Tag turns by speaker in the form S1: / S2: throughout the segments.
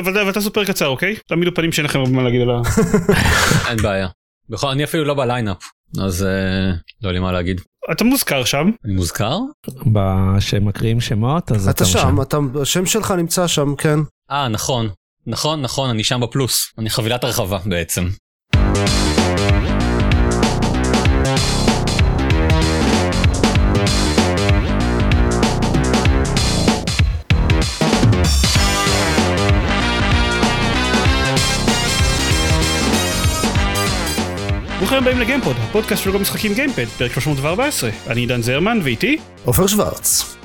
S1: אבל תעשו פרק קצר אוקיי? תעמידו פנים שאין לכם מה להגיד על ה...
S2: אין בעיה. בכל אני אפילו לא בליינאפ אז אה, לא יודע לי מה להגיד.
S1: אתה מוזכר שם.
S2: אני מוזכר?
S3: כשמקריאים שמות אז
S4: אתה שם, אתה- השם שלך נמצא שם, כן.
S2: אה נכון. נכון נכון אני שם בפלוס. אני חבילת הרחבה בעצם.
S1: ברוכים הבאים לגיימפוד, הפודקאסט של משחקים גיימפד, פרק 314. אני עידן זרמן ואיתי,
S4: עופר שוורץ.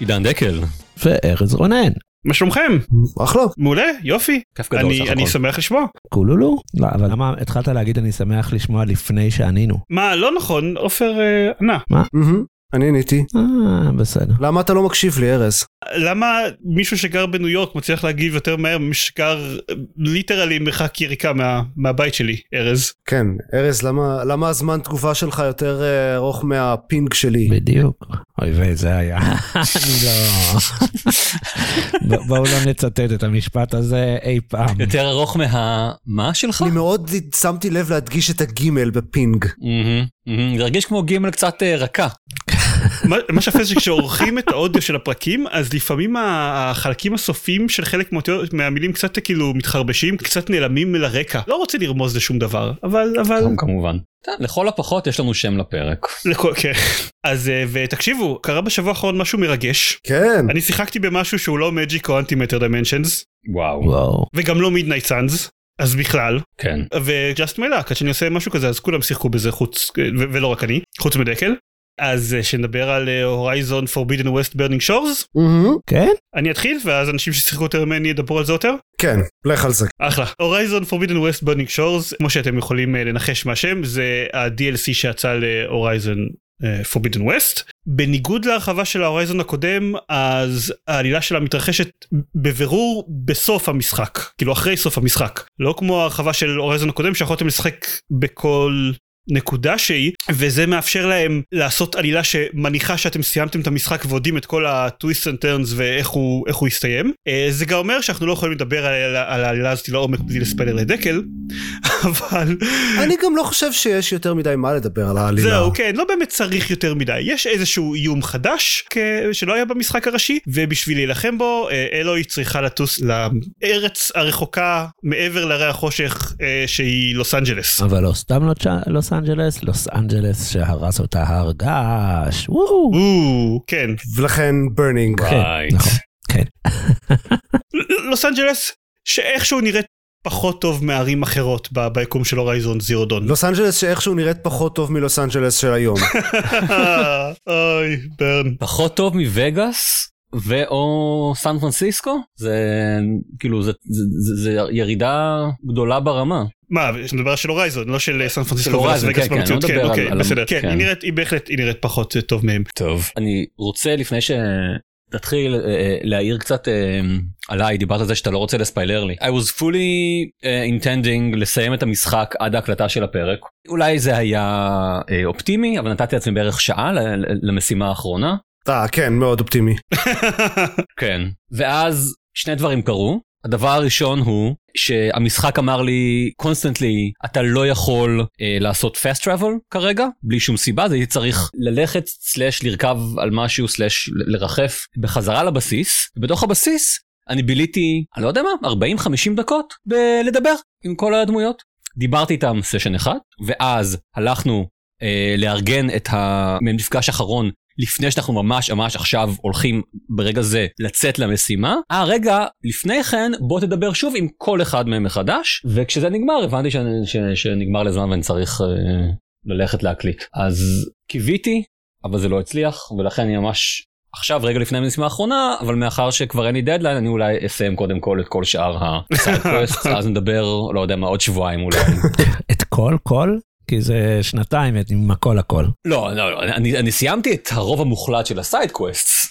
S2: עידן דקל.
S3: וארז רונן.
S1: מה שלומכם?
S4: אחלה.
S1: מעולה, יופי.
S2: כיף גדול
S1: אני,
S2: סך
S1: אני
S2: הכל.
S1: שמח לשמוע.
S3: קולולו? לא, אבל למה התחלת להגיד אני שמח לשמוע לפני שענינו?
S1: מה, לא נכון, עופר אה, ענה.
S4: מהמם, אני עניתי.
S3: אה, בסדר.
S4: למה אתה לא מקשיב לי, ארז?
S1: למה מישהו שגר בניו יורק מצליח להגיב יותר מהר ממישהו שגר literally מרחק יריקה מה, מהבית שלי, ארז?
S4: כן, ארז, למה, למה הזמן תגובה שלך יותר אה, ארוך מהפינג שלי?
S3: בדיוק. אוי וזה היה. אני לא... בואו לא נצטט את המשפט הזה אי פעם.
S2: יותר ארוך מה... מה שלך?
S4: אני מאוד שמתי לב להדגיש את הגימל בפינג.
S2: זה הרגיש כמו גימל קצת אה, רכה.
S1: מה שיפה זה כשעורכים את האודיו של הפרקים אז לפעמים החלקים הסופיים של חלק מהמילים קצת כאילו מתחרבשים קצת נעלמים לרקע לא רוצה לרמוז לשום דבר אבל אבל
S2: כמובן. טוב, לכל הפחות יש לנו שם לפרק.
S1: לכל, כן. אז אה, ותקשיבו קרה בשבוע האחרון משהו מרגש
S4: כן.
S1: אני שיחקתי במשהו שהוא לא מג'יק או Antimatter Dimensions
S2: וואו.
S3: וואו.
S1: וגם לא Midnight Suns אז בכלל
S2: כן.
S1: ו just my luck עד שאני עושה משהו כזה אז כולם שיחקו בזה חוץ ו- ולא רק אני חוץ מדקל. אז אה, שנדבר על Horizon Forbidden West Burning
S4: Shores
S3: כן?
S1: אני אתחיל ואז אנשים ששיחקו יותר ממני ידברו על זה יותר.
S4: כן, לך על זה.
S1: אחלה. Horizon Forbidden West Burning Shores כמו שאתם יכולים אה, לנחש מהשם זה ה-DLC שיצא ל Horizon Forbidden West. בניגוד להרחבה של ה Horizon הקודם אז העלילה שלה מתרחשת בבירור בסוף המשחק כאילו אחרי סוף המשחק לא כמו ההרחבה של Horizon הקודם שיכולתם לשחק בכל נקודה שהיא וזה מאפשר להם לעשות עלילה שמניחה שאתם סיימתם את המשחק ויודעים את כל ה twists and turns ואיך הוא איך הוא יסתיים אה, זה גם אומר שאנחנו לא יכולים לדבר על, על העלילה הזאת לעומק בלי לספיילר לדקל אבל
S4: אני גם לא חושב שיש יותר מדי מה לדבר על העלילה.
S1: זהו כן לא באמת צריך יותר מדי יש איזשהו איום חדש כ- שלא היה במשחק הראשי ובשביל להילחם בו אה, אלוהי צריכה לטוס לארץ הרחוקה מעבר להרי החושך אה, שהיא לוס אנג'לס.
S3: אבל לא סתם לוס- לוס אנג'לס, לוס אנג'לס שהרס אותה הר געש. וואו.
S1: או, כן
S4: ולכן burning.
S2: וואי.
S3: נכון. כן.
S1: לוס אנג'לס שאיכשהו נראית פחות טוב מערים אחרות ביקום של Horizon Zero Dawn.
S4: לוס אנג'לס שאיכשהו נראית פחות טוב מלוס אנג'לס של היום.
S1: אוי burn.
S2: פחות טוב מווגאס או סן פרנסיסקו זה כאילו זה, זה, זה, זה ירידה גדולה ברמה.
S1: מה, יש מדבר של Horizon, לא של סן
S2: של
S1: פרנסיסקו ולאס וגאס
S2: כן, כן,
S1: במציאות,
S2: לא
S1: כן, אוקיי, בסדר, כן. היא נראית, היא בהחלט, היא נראית פחות אה, טוב מהם.
S2: טוב. אני רוצה לפני שתתחיל אה, להעיר קצת אה, עליי דיברת על זה שאתה לא רוצה לספיילר לי. I was fully intending לסיים את המשחק עד ההקלטה של הפרק. אולי זה היה אה, אופטימי אבל נתתי לעצמי בערך שעה למשימה האחרונה.
S4: אה, כן, מאוד אופטימי.
S2: כן. ואז שני דברים קרו. הדבר הראשון הוא שהמשחק אמר לי constantly אתה לא יכול אה, לעשות fast travel כרגע בלי שום סיבה הייתי צריך ללכת slash לרכב על משהו slash לרחף בחזרה לבסיס בתוך הבסיס אני ביליתי אני לא יודע מה 40-50 דקות בלדבר עם כל הדמויות. דיברתי איתם סשן אחד ואז הלכנו אה, לארגן את המפגש האחרון לפני שאנחנו ממש ממש עכשיו הולכים ברגע זה לצאת למשימה. אה רגע לפני כן בוא תדבר שוב עם כל אחד מהם מחדש וכשזה נגמר הבנתי ש... ש... שנגמר לזמן ואני צריך אה, ללכת להקליט אז קיוויתי אבל זה לא הצליח ולכן אני ממש עכשיו רגע לפני המשימה האחרונה אבל מאחר שכבר אין לי דדליין אני אולי אסיים קודם כל את כל שאר ה side quest אז נדבר לא יודע מה עוד שבועיים אולי.
S3: את כל כל? כי זה שנתיים עם הכל הכל.
S2: לא, לא, לא, אני, אני סיימתי את הרוב המוחלט של ה side quest.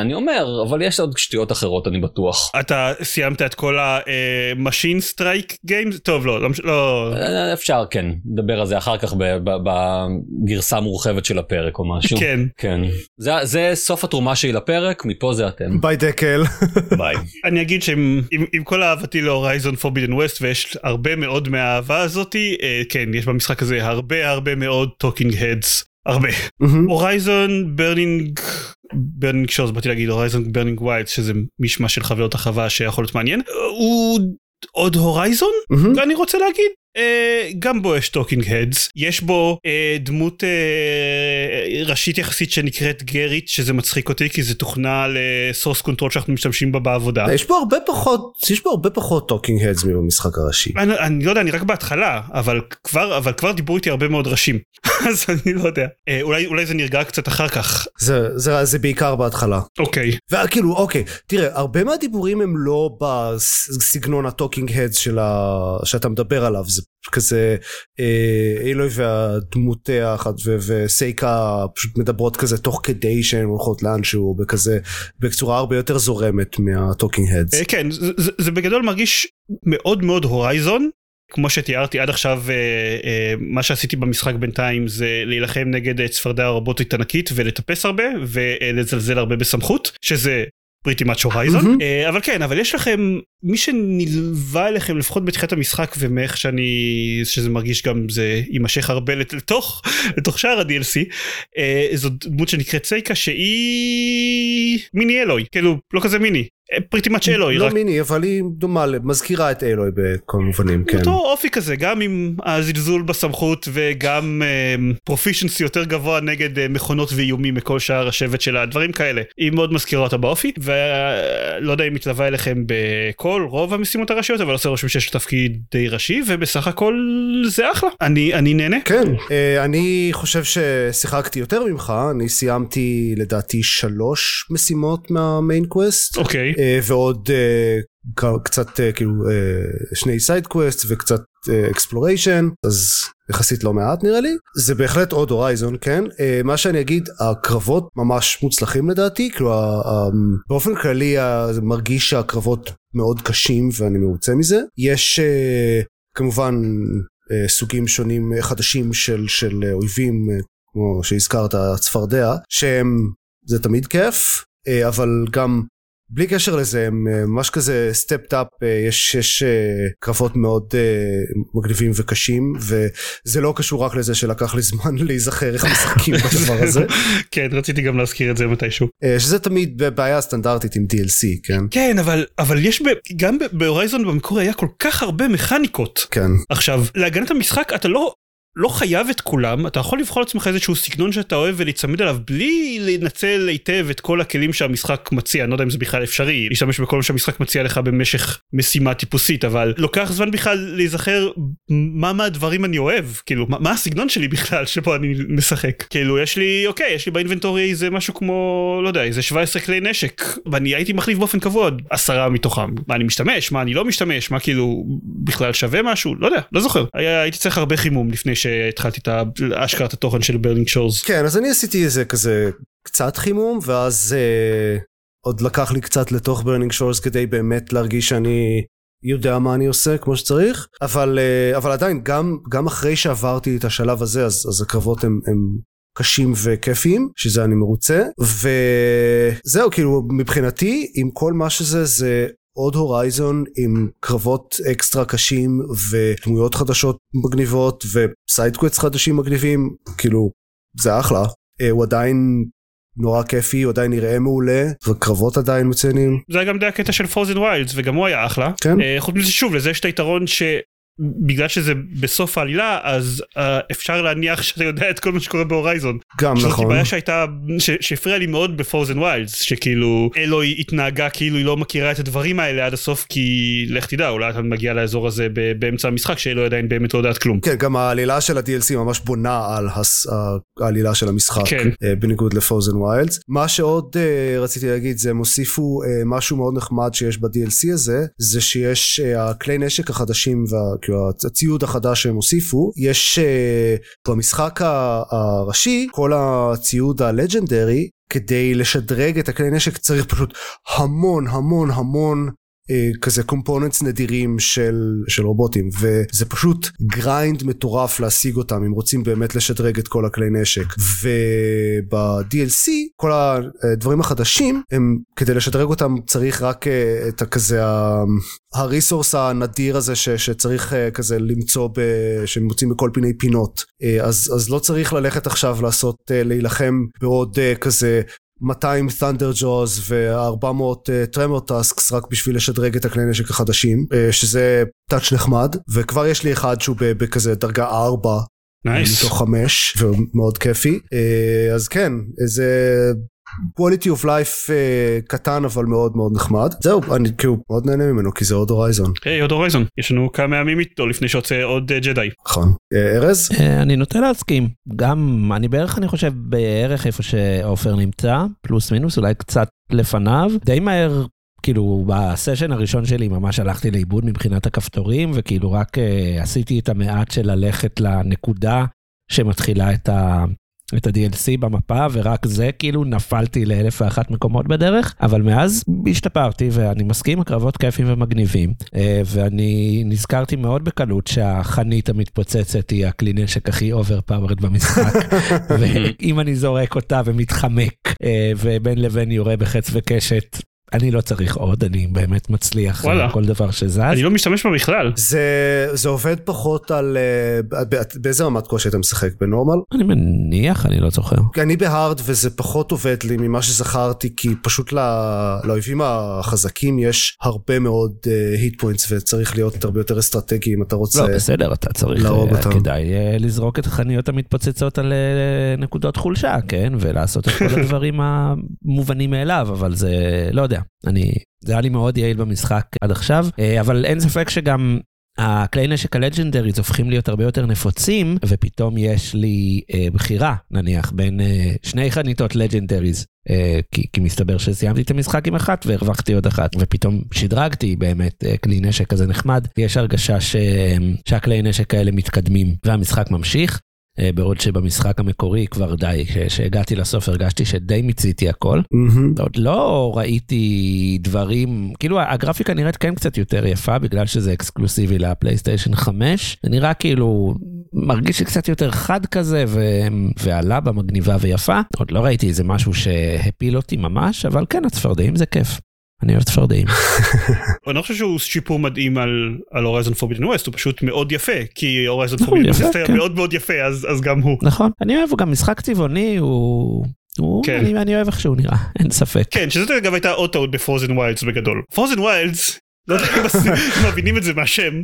S2: אני אומר, אבל יש עוד שטויות אחרות אני בטוח.
S1: אתה סיימת את כל ה Machine Strike games? טוב, לא, לא, לא.
S2: אה, אפשר, כן, נדבר על זה אחר כך בגרסה המורחבת של הפרק או משהו.
S1: כן.
S2: כן. זה, זה סוף התרומה שלי לפרק, מפה זה אתם.
S4: ביי דקל.
S2: ביי.
S1: אני אגיד שעם עם, עם כל אהבתי ל Horizon Forbidden West ויש הרבה מאוד מהאהבה הזאתי, אה, כן, יש במשחק הזה הרבה הרבה מאוד talking heads. הרבה. Horizon Burning Burning Shores באתי להגיד Horizon Burning ווייט שזה משמע של חוויות החווה שיכול להיות מעניין הוא עוד Horizon אני רוצה להגיד אה, גם בו יש talking heads יש בו אה, דמות אה, ראשית יחסית שנקראת גרית שזה מצחיק אותי כי זה תוכנה ל source control שאנחנו משתמשים בה בעבודה.
S4: יש פה הרבה פחות יש פה הרבה פחות talking heads מבמשחק הראשי.
S1: אני, אני לא יודע אני רק בהתחלה אבל כבר אבל כבר דיברו איתי הרבה מאוד ראשים אז אני לא יודע אה, אולי אולי זה נרגע קצת אחר כך.
S4: זה זה זה בעיקר בהתחלה.
S1: אוקיי.
S4: וכאילו אוקיי תראה הרבה מהדיבורים הם לא בסגנון ה talking heads. שאתה מדבר עליו זה כזה אה, אלוי והדמות האחת וסייקה פשוט מדברות כזה תוך כדי שהן הולכות לאנשהו בכזה בצורה הרבה יותר זורמת מה talking heads.
S1: אה, כן זה, זה, בגדול מרגיש מאוד מאוד Horizon כמו שתיארתי עד עכשיו אה, אה, מה שעשיתי במשחק בינתיים זה להילחם נגד צפרדע רובוטית ענקית ולטפס הרבה ולזלזל הרבה בסמכות שזה pretty much Horizon אבל כן אבל יש לכם מי שנלווה אליכם לפחות בתחילת המשחק ומאיך שאני שזה מרגיש גם זה יימשך הרבה לתוך לתוך שער ה-DLC אה, זו דמות שנקראת סייקה שהיא מיני אלוי כאילו לא כזה מיני פריטי מאץ' אלוי.
S4: לא רק... מיני אבל היא דומה מזכירה את אלוי בכל מובנים כן.
S1: אותו אופי כזה גם עם הזלזול בסמכות וגם פרופישנסי uh, יותר גבוה נגד uh, מכונות ואיומים מכל שאר השבט שלה דברים כאלה היא מאוד מזכירה אותה באופי ולא יודע אם מתלווה אליכם בכל רוב המשימות הראשיות אבל עושה רושם שיש תפקיד די ראשי ובסך הכל זה אחלה אני אני נהנה.
S4: כן אה, אני חושב ששיחקתי יותר ממך אני סיימתי לדעתי שלוש משימות מה main quest.
S1: אוקיי. אוקיי.
S4: ועוד קצת כאילו שני side quest וקצת exploration אז יחסית לא מעט נראה לי. זה בהחלט עוד Horizon כן? מה שאני אגיד הקרבות ממש מוצלחים לדעתי כאילו באופן כללי מרגיש שהקרבות מאוד קשים ואני מרוצה מזה. יש כמובן סוגים שונים חדשים של של אויבים כמו שהזכרת צפרדע שהם זה תמיד כיף אבל גם בלי קשר לזה הם ממש כזה סטפט אפ יש, יש קרבות מאוד מגניבים וקשים וזה לא קשור רק לזה שלקח לי זמן להיזכר איך משחקים בדבר הזה.
S1: כן רציתי גם להזכיר את זה מתישהו.
S4: שזה תמיד בעיה סטנדרטית עם DLC כן.
S1: כן אבל אבל יש ב, גם בהורייזון במקור היה כל כך הרבה מכניקות.
S4: כן.
S1: עכשיו להגנת המשחק אתה לא לא חייב את כולם אתה יכול לבחור לעצמך איזשהו סגנון שאתה אוהב ולהצמיד עליו בלי לנצל היטב את כל הכלים שהמשחק מציע. אני לא יודע אם זה בכלל אפשרי להשתמש בכל מה שהמשחק מציע לך במשך משימה טיפוסית אבל לוקח זמן בכלל להיזכר מה מהדברים אני אוהב. כאילו מה, מה הסגנון שלי בכלל שבו אני משחק. כאילו יש לי אוקיי יש לי באינבנטורי זה משהו כמו לא יודע איזה 17 כלי נשק ואני הייתי מחליף באופן קבוע עשרה מתוכם. מה אני משתמש? מה אני לא משתמש? מה כאילו בכלל שווה משהו? לא יודע לא זוכר. היה, הייתי צריך הרבה חימום לפני שהתחלתי את השקעת התוכן של Burning Shores.
S4: כן אז אני עשיתי איזה כזה קצת חימום ואז אה, עוד לקח לי קצת לתוך Burning Shores כדי באמת להרגיש שאני יודע מה אני עושה כמו שצריך אבל אה, אבל עדיין גם גם אחרי שעברתי את השלב הזה אז, אז הקרבות הם, הם קשים וכיפיים שזה אני מרוצה וזהו כאילו מבחינתי עם כל מה שזה זה עוד Horizon עם קרבות אקסטרה קשים ודמויות חדשות מגניבות ו side quests חדשים מגניבים כאילו זה אחלה אה, הוא עדיין נורא כיפי הוא עדיין נראה מעולה וקרבות עדיין מצוינים.
S1: זה היה גם די הקטע של Frozen Wilds וגם הוא היה אחלה.
S4: כן.
S1: אה, חוץ מזה שוב לזה יש את היתרון ש... בגלל שזה בסוף העלילה אז אה, אפשר להניח שאתה יודע את כל מה שקורה ב Horizon.
S4: גם נכון.
S1: זאת בעיה שהייתה שהפריעה לי מאוד ב Frozen Wilds שכאילו אלוי התנהגה כאילו היא לא מכירה את הדברים האלה עד הסוף כי לך תדע אולי אתה מגיע לאזור הזה באמצע המשחק שאלוי עדיין באמת לא יודעת כלום.
S4: כן גם העלילה של ה-DLC ממש בונה על הס... העלילה של המשחק
S1: כן.
S4: בניגוד ל Frozen Wilds. מה שעוד אה, רציתי להגיד זה הם הוסיפו אה, משהו מאוד נחמד שיש ב-DLC הזה זה שיש אה, הכלי נשק החדשים וה... כאילו הציוד החדש שהם הוסיפו, יש אה, במשחק הראשי, כל הציוד ה legendary, כדי לשדרג את הכלי נשק צריך פשוט המון המון המון אה, כזה components נדירים של, של רובוטים וזה פשוט grind מטורף להשיג אותם אם רוצים באמת לשדרג את כל הכלי נשק. וב-DLC כל הדברים החדשים הם כדי לשדרג אותם צריך רק אה, את הכזה הריסורס הנדיר הזה ש, שצריך אה, כזה למצוא ב, שמוצאים בכל מיני פינות. אז, אז לא צריך ללכת עכשיו לעשות להילחם בעוד כזה 200 Thunder Jaws ו-400 טרמור טאסקס רק בשביל לשדרג את הכלי נשק החדשים, uh, שזה טאץ' נחמד, וכבר יש לי אחד שהוא בכזה דרגה 4
S1: nice.
S4: מתוך 5, ומאוד כיפי. Uh, אז כן, איזה quality of life uh, קטן אבל מאוד מאוד נחמד. זהו, אני כאילו מאוד נהנה ממנו כי זה עוד הורייזון.
S1: היי, עוד הורייזון. יש לנו כמה ימים איתו לפני שיוצא עוד ג'די.
S4: נכון. ארז?
S3: אני נוטה להסכים. גם, אני בערך, אני חושב, בערך איפה שעופר נמצא, פלוס מינוס, אולי קצת לפניו. די מהר כאילו בסשן הראשון שלי ממש הלכתי לאיבוד מבחינת הכפתורים וכאילו רק uh, עשיתי את המעט של ללכת לנקודה שמתחילה את, ה, את ה-DLC במפה ורק זה כאילו נפלתי לאלף ואחת מקומות בדרך אבל מאז השתפרתי ואני מסכים הקרבות כיפים ומגניבים. אה, ואני נזכרתי מאוד בקלות שהחנית המתפוצצת היא הכלי נשק הכי overpowered במשחק ואם אני זורק אותה ומתחמק אה, ובין לבין יורה בחץ וקשת אני לא צריך עוד, אני באמת מצליח וואלה. כל דבר שזז.
S1: אני לא משתמש בה בכלל.
S4: זה, זה עובד פחות על... אה, באיזה רמת קושי אתה משחק? בנורמל?
S3: אני מניח, אני לא זוכר.
S4: אני בהארד וזה פחות עובד לי ממה שזכרתי, כי פשוט לא, לאויבים החזקים יש הרבה מאוד היט uh, פוינטס וצריך להיות הרבה יותר אסטרטגי אם אתה רוצה
S3: לא, בסדר, אתה צריך, להרוג uh, אותם. כדאי uh, לזרוק את החנויות המתפוצצות על uh, נקודות חולשה, כן? ולעשות את כל הדברים המובנים מאליו, אבל זה, לא יודע. אני, זה היה לי מאוד יעיל במשחק עד עכשיו, אה, אבל אין ספק שגם הכלי נשק הלג'נדריז הופכים להיות הרבה יותר נפוצים, ופתאום יש לי אה, בחירה, נניח, בין אה, שני חניתות לג'נדריז, אה, כי, כי מסתבר שסיימתי את המשחק עם אחת והרווחתי עוד אחת, ופתאום שדרגתי באמת אה, כלי נשק כזה נחמד, יש הרגשה ש, שהכלי נשק האלה מתקדמים והמשחק ממשיך. אה, בעוד שבמשחק המקורי כבר די, כשהגעתי לסוף הרגשתי שדי מיציתי הכל. Mm-hmm. עוד לא ראיתי דברים, כאילו הגרפיקה נראית כן קצת יותר יפה בגלל שזה אקסקלוסיבי לפלייסטיישן 5. זה נראה כאילו, מרגיש לי קצת יותר חד כזה ו... ועלה במגניבה ויפה. עוד לא ראיתי איזה משהו שהפיל אותי ממש, אבל כן הצפרדעים זה כיף. אני אוהב צפרדעים.
S1: אני לא חושב שהוא שיפור מדהים על Horizon Forbidden West הוא פשוט מאוד יפה כי Horizon Forbidden West מאוד מאוד יפה אז גם הוא.
S3: נכון אני אוהב גם משחק צבעוני הוא. כן. אני, אני אוהב איך שהוא נראה אין ספק
S1: כן שזאת אגב הייתה עוד טעות ב Frozen Wilds בגדול Frozen Wilds לא יודע אם מבינים את זה מהשם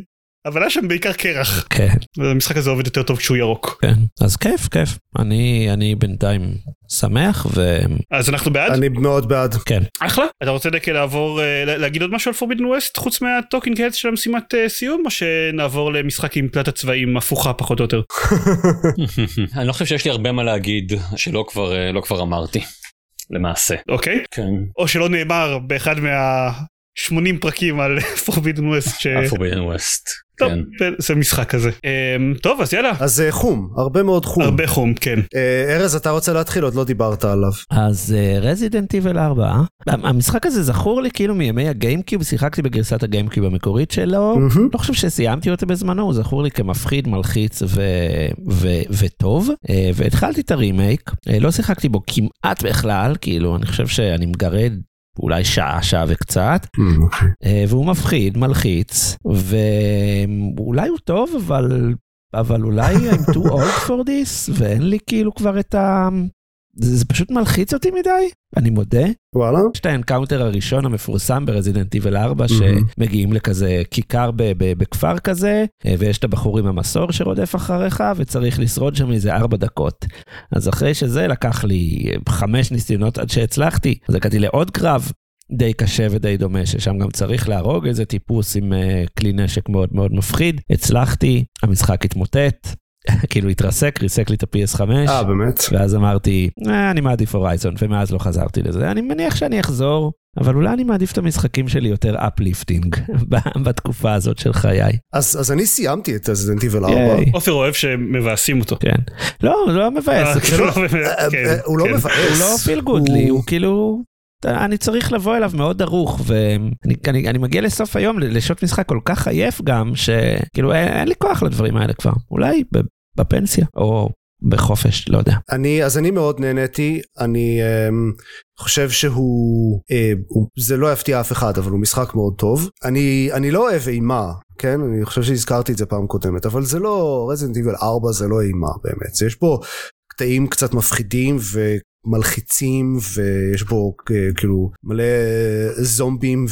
S1: אבל היה שם בעיקר קרח.
S3: כן.
S1: המשחק הזה עובד יותר טוב כשהוא ירוק.
S3: כן. אז כיף, כיף. אני, אני בינתיים שמח ו...
S1: אז אנחנו בעד?
S4: אני מאוד בעד.
S3: כן.
S1: אחלה. אתה רוצה דקה לעבור, אה, להגיד עוד משהו על Forbidden West חוץ מה talking heads של המשימת אה, סיום או שנעבור למשחק עם פלט הצבעים הפוכה פחות או יותר?
S2: אני לא חושב שיש לי הרבה מה להגיד שלא כבר, אה, לא כבר אמרתי. למעשה.
S1: אוקיי.
S2: כן.
S1: או שלא נאמר באחד מה... 80 פרקים על פורבידן ווסט.
S2: פורבידן ווסט.
S1: טוב, כן. זה משחק כזה. אמ, טוב אז יאללה.
S4: אז אה, חום, הרבה מאוד חום.
S1: הרבה חום, כן.
S4: אה, ארז אתה רוצה להתחיל עוד לא דיברת עליו.
S3: אז רזידנט איבל 4, המשחק הזה זכור לי כאילו מימי הגיימקיוב, שיחקתי בגרסת הגיימקיוב המקורית שלו, לא חושב שסיימתי אותו בזמנו, הוא זכור לי כמפחיד, מלחיץ וטוב, אה, והתחלתי את הרימייק, לא שיחקתי בו כמעט בכלל, כאילו אני חושב שאני מגרד אולי שעה, שעה וקצת, mm. אוקיי. והוא מפחיד, מלחיץ, ואולי הוא טוב, אבל, אבל אולי I'm too old for this, ואין לי כאילו כבר את ה... זה, זה פשוט מלחיץ אותי מדי, אני מודה.
S4: וואלה.
S3: יש את ה encounter הראשון המפורסם ב Resident Evil 4, mm-hmm. שמגיעים לכזה כיכר ב- ב- בכפר כזה, ויש את הבחור עם המסור שרודף אחריך, וצריך לשרוד שם איזה 4 דקות. אז אחרי שזה לקח לי חמש ניסיונות עד שהצלחתי, אז הגעתי לעוד קרב. די קשה ודי דומה ששם גם צריך להרוג איזה טיפוס עם אה, כלי נשק מאוד מאוד מפחיד הצלחתי המשחק התמוטט כאילו התרסק, ריסק לי את ה-PS5.
S4: אה, באמת?
S3: ואז אמרתי, אה, אני מעדיף Horizon, ומאז לא חזרתי לזה. אני מניח שאני אחזור, אבל אולי אני מעדיף את המשחקים שלי יותר uplifting בתקופה הזאת של חיי.
S4: אז, אז אני סיימתי את Resident Evil 4.
S1: עופר אוהב שמבאסים אותו.
S3: כן. לא, לא מבאס.
S4: הוא לא. מבאס.
S3: הוא לא feel good לי, הוא כאילו... אני צריך לבוא אליו מאוד דרוך ואני אני, אני מגיע לסוף היום לשעות משחק כל כך עייף גם שכאילו אין, אין לי כוח לדברים האלה כבר. אולי בפנסיה או בחופש לא יודע.
S4: אני אז אני מאוד נהניתי. אני um, חושב שהוא uh, הוא, זה לא יפתיע אף אחד אבל הוא משחק מאוד טוב. אני אני לא אוהב אימה כן? אני חושב שהזכרתי את זה פעם קודמת אבל זה לא רזינט איבל 4 זה לא אימה באמת. יש פה קטעים קצת מפחידים ו... מלחיצים ויש בו כאילו מלא זומבים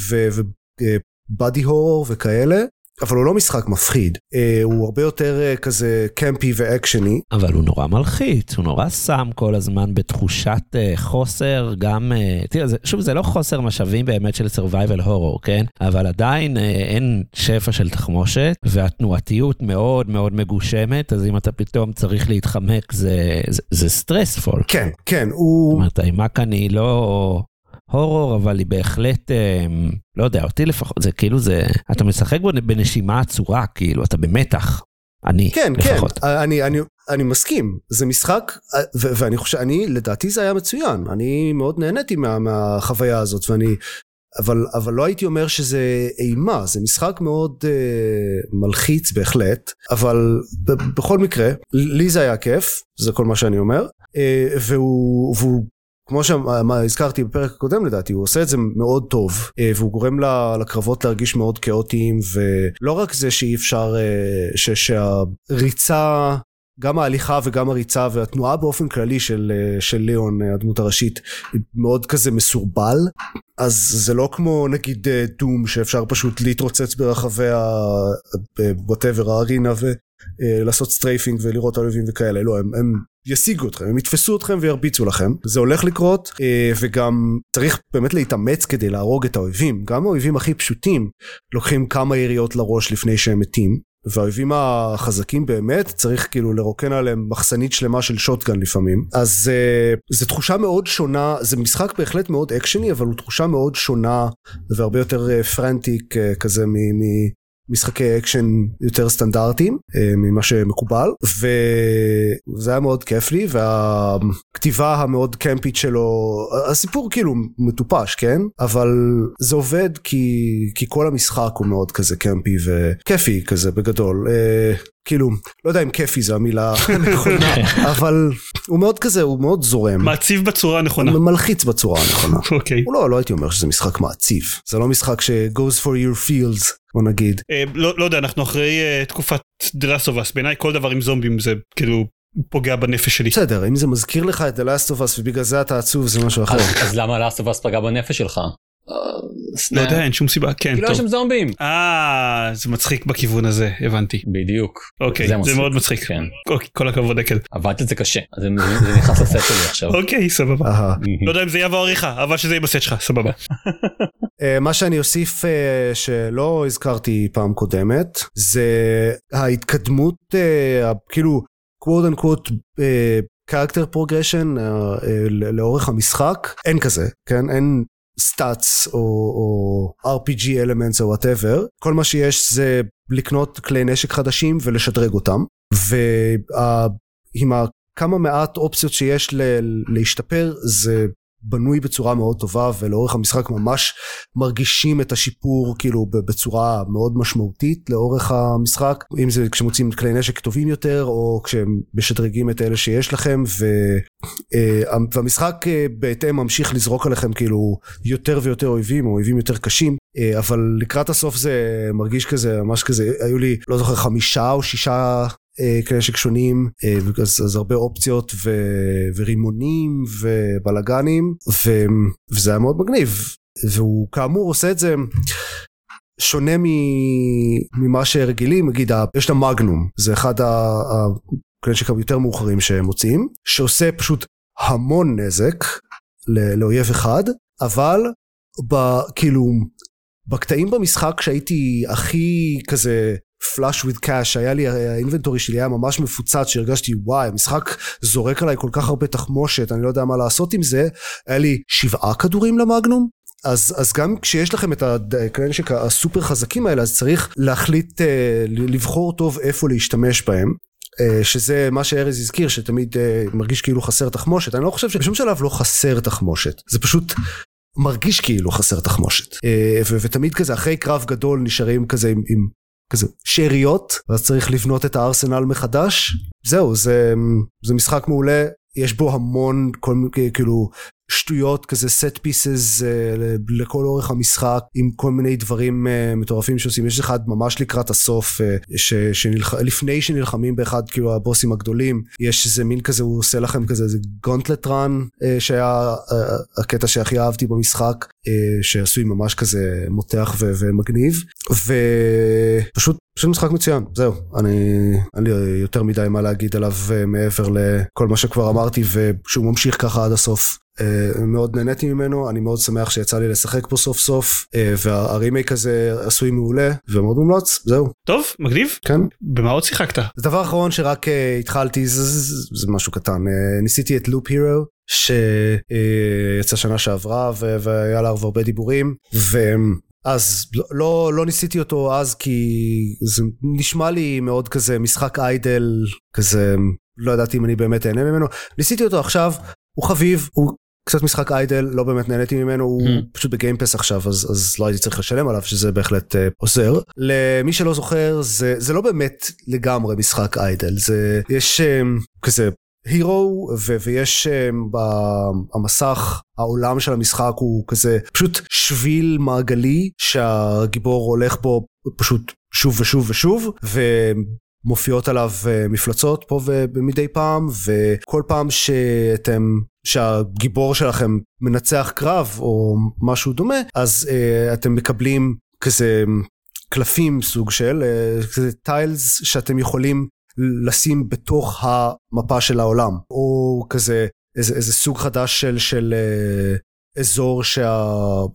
S4: ובאדי הורור וכאלה אבל הוא לא משחק מפחיד הוא הרבה יותר כזה קמפי ואקשני
S3: אבל הוא נורא מלחיץ הוא נורא שם כל הזמן בתחושת חוסר גם תראה זה, שוב זה לא חוסר משאבים באמת של survival horror כן אבל עדיין אין שפע של תחמושת והתנועתיות מאוד מאוד מגושמת אז אם אתה פתאום צריך להתחמק זה זה, זה סטרספול
S4: כן כן הוא.
S3: זאת אומרת האימה כאן היא לא. הורור אבל היא בהחלט אה, לא יודע אותי לפחות זה כאילו זה אתה משחק בו בנשימה עצורה כאילו אתה במתח. אני
S4: כן
S3: לפחות.
S4: כן אני אני אני מסכים. זה משחק ו- ואני חושב אני לדעתי זה היה מצוין. אני מאוד נהניתי מה, מהחוויה הזאת ואני אבל אבל לא הייתי אומר שזה אימה. זה משחק מאוד uh, מלחיץ בהחלט. אבל ב- בכל מקרה לי זה היה כיף זה כל מה שאני אומר. uh, והוא, והוא כמו שהזכרתי בפרק הקודם לדעתי הוא עושה את זה מאוד טוב והוא גורם הקרבות להרגיש מאוד כאוטיים ולא רק זה שאי אפשר ש, שהריצה גם ההליכה וגם הריצה והתנועה באופן כללי של, של ליאון הדמות הראשית היא מאוד כזה מסורבל. אז זה לא כמו נגיד Doom שאפשר פשוט להתרוצץ ברחבי ה-whatever הארינה ולעשות strafing ולראות אויבים וכאלה. לא הם, הם ישיגו אתכם, הם יתפסו אתכם וירביצו לכם, זה הולך לקרות וגם צריך באמת להתאמץ כדי להרוג את האויבים, גם האויבים הכי פשוטים לוקחים כמה יריות לראש לפני שהם מתים, והאויבים החזקים באמת צריך כאילו לרוקן עליהם מחסנית שלמה של שוטגן לפעמים, אז זו תחושה מאוד שונה, זה משחק בהחלט מאוד אקשני אבל הוא תחושה מאוד שונה והרבה יותר frantic כזה מ... מ משחקי אקשן יותר סטנדרטיים ממה שמקובל וזה היה מאוד כיף לי והכתיבה המאוד campy ת שלו הסיפור כאילו מטופש כן? אבל זה עובד כי כי כל המשחק הוא מאוד כזה קמפי וכיפי כזה בגדול כאילו לא יודע אם כיפי זה המילה הנכונה אבל הוא מאוד כזה הוא מאוד זורם
S1: מעציב בצורה הנכונה
S4: מלחיץ בצורה הנכונה
S1: אוקיי
S4: הוא לא לא הייתי אומר שזה משחק מעציב זה לא משחק ש goes for your fields בוא נגיד
S1: לא לא יודע אנחנו אחרי תקופת דרסובס בעיניי כל דבר עם זומבים זה כאילו פוגע בנפש שלי.
S4: בסדר אם זה מזכיר לך את The Last of Us ובגלל זה אתה עצוב זה משהו אחר.
S2: אז למה Last of Us פגע בנפש שלך?
S1: לא יודע אין שום סיבה כן
S2: כי לא יש שם זומבים.
S1: אה זה מצחיק בכיוון הזה הבנתי.
S2: בדיוק.
S1: אוקיי זה מאוד מצחיק.
S2: כן.
S1: כל הכבוד דקל.
S2: עבדתי את זה קשה אז זה נכנס לסט שלי עכשיו.
S1: אוקיי סבבה. לא יודע אם זה יהיה בעריכה אבל שזה יהיה בסט שלך סבבה.
S4: מה שאני אוסיף שלא הזכרתי פעם קודמת זה ההתקדמות כאילו quote unquote character progression לאורך המשחק אין כזה כן אין סטאצ או, או RPG elements או whatever כל מה שיש זה לקנות כלי נשק חדשים ולשדרג אותם. ועם כמה מעט אופציות שיש להשתפר זה בנוי בצורה מאוד טובה ולאורך המשחק ממש מרגישים את השיפור כאילו בצורה מאוד משמעותית לאורך המשחק. אם זה כשמוצאים כלי נשק טובים יותר או כשהם משדרגים את אלה שיש לכם ו, והמשחק בהתאם ממשיך לזרוק עליכם כאילו יותר ויותר אויבים או אויבים יותר קשים. אבל לקראת הסוף זה מרגיש כזה ממש כזה היו לי לא זוכר חמישה או שישה כלי נשק שונים אז, אז הרבה אופציות ו, ורימונים ובלאגנים וזה היה מאוד מגניב. והוא כאמור עושה את זה שונה ממה שרגילים נגיד יש את המגנום זה אחד הכלי נשק היותר מאוחרים שהם מוצאים שעושה פשוט המון נזק לאויב אחד אבל ב, כאילו בקטעים במשחק שהייתי הכי כזה flush with cash, היה לי, האינבנטורי שלי היה ממש מפוצץ, שהרגשתי וואי, המשחק זורק עליי כל כך הרבה תחמושת, אני לא יודע מה לעשות עם זה, היה לי שבעה כדורים למאגנום, אז, אז גם כשיש לכם את הכלי נשק הסופר חזקים האלה, אז צריך להחליט, אה, לבחור טוב איפה להשתמש בהם. אה, שזה מה שארז הזכיר שתמיד אה, מרגיש כאילו חסר תחמושת. אני לא חושב שבשום שלב לא חסר תחמושת. זה פשוט מרגיש כאילו חסר תחמושת. ותמיד כזה אחרי קרב גדול נשארים כזה עם, עם כזה שאריות ואז צריך לבנות את הארסנל מחדש. זהו זה זה משחק מעולה יש בו המון כל כאילו שטויות כזה set pieces uh, לכל אורך המשחק עם כל מיני דברים uh, מטורפים שעושים. יש אחד ממש לקראת הסוף uh, ש, שנלח... לפני שנלחמים באחד כאילו הבוסים הגדולים יש איזה מין כזה הוא עושה לכם כזה איזה גונטלט רן שהיה uh, הקטע שהכי אהבתי במשחק uh, שעשוי ממש כזה מותח ו- ומגניב. ופשוט פשוט משחק מצוין. זהו אני אין לי יותר מדי מה להגיד עליו מעבר לכל מה שכבר אמרתי ושהוא ממשיך ככה עד הסוף. Uh, מאוד נהניתי ממנו, אני מאוד שמח שיצא לי לשחק פה סוף סוף, uh, והרימייק הזה עשוי מעולה ומאוד מומלץ, זהו.
S1: טוב, מגניב.
S4: כן.
S1: במה עוד שיחקת?
S4: זה דבר אחרון שרק uh, התחלתי, זה, זה, זה משהו קטן, ניסיתי את לופ הירו, שיצא שנה שעברה ו- והיה לה הרבה דיבורים, ו... אז לא, לא, לא ניסיתי אותו אז כי זה נשמע לי מאוד כזה משחק איידל כזה לא ידעתי אם אני באמת אהנה ממנו ניסיתי אותו עכשיו הוא חביב הוא קצת משחק איידל לא באמת נהניתי ממנו הוא mm. פשוט בגיימפס עכשיו אז אז לא הייתי צריך לשלם עליו שזה בהחלט uh, עוזר למי שלא זוכר זה זה לא באמת לגמרי משחק איידל זה יש um, כזה הירו ויש um, במסך העולם של המשחק הוא כזה פשוט שביל מעגלי שהגיבור הולך בו פשוט שוב ושוב ושוב ו... מופיעות עליו אה, מפלצות פה ומדי פעם וכל פעם שאתם שהגיבור שלכם מנצח קרב או משהו דומה אז uh, אתם מקבלים כזה קלפים סוג של uh, כזה טיילס שאתם יכולים לשים בתוך המפה של העולם או כזה איזה, איזה סוג חדש של, של uh, אזור שה...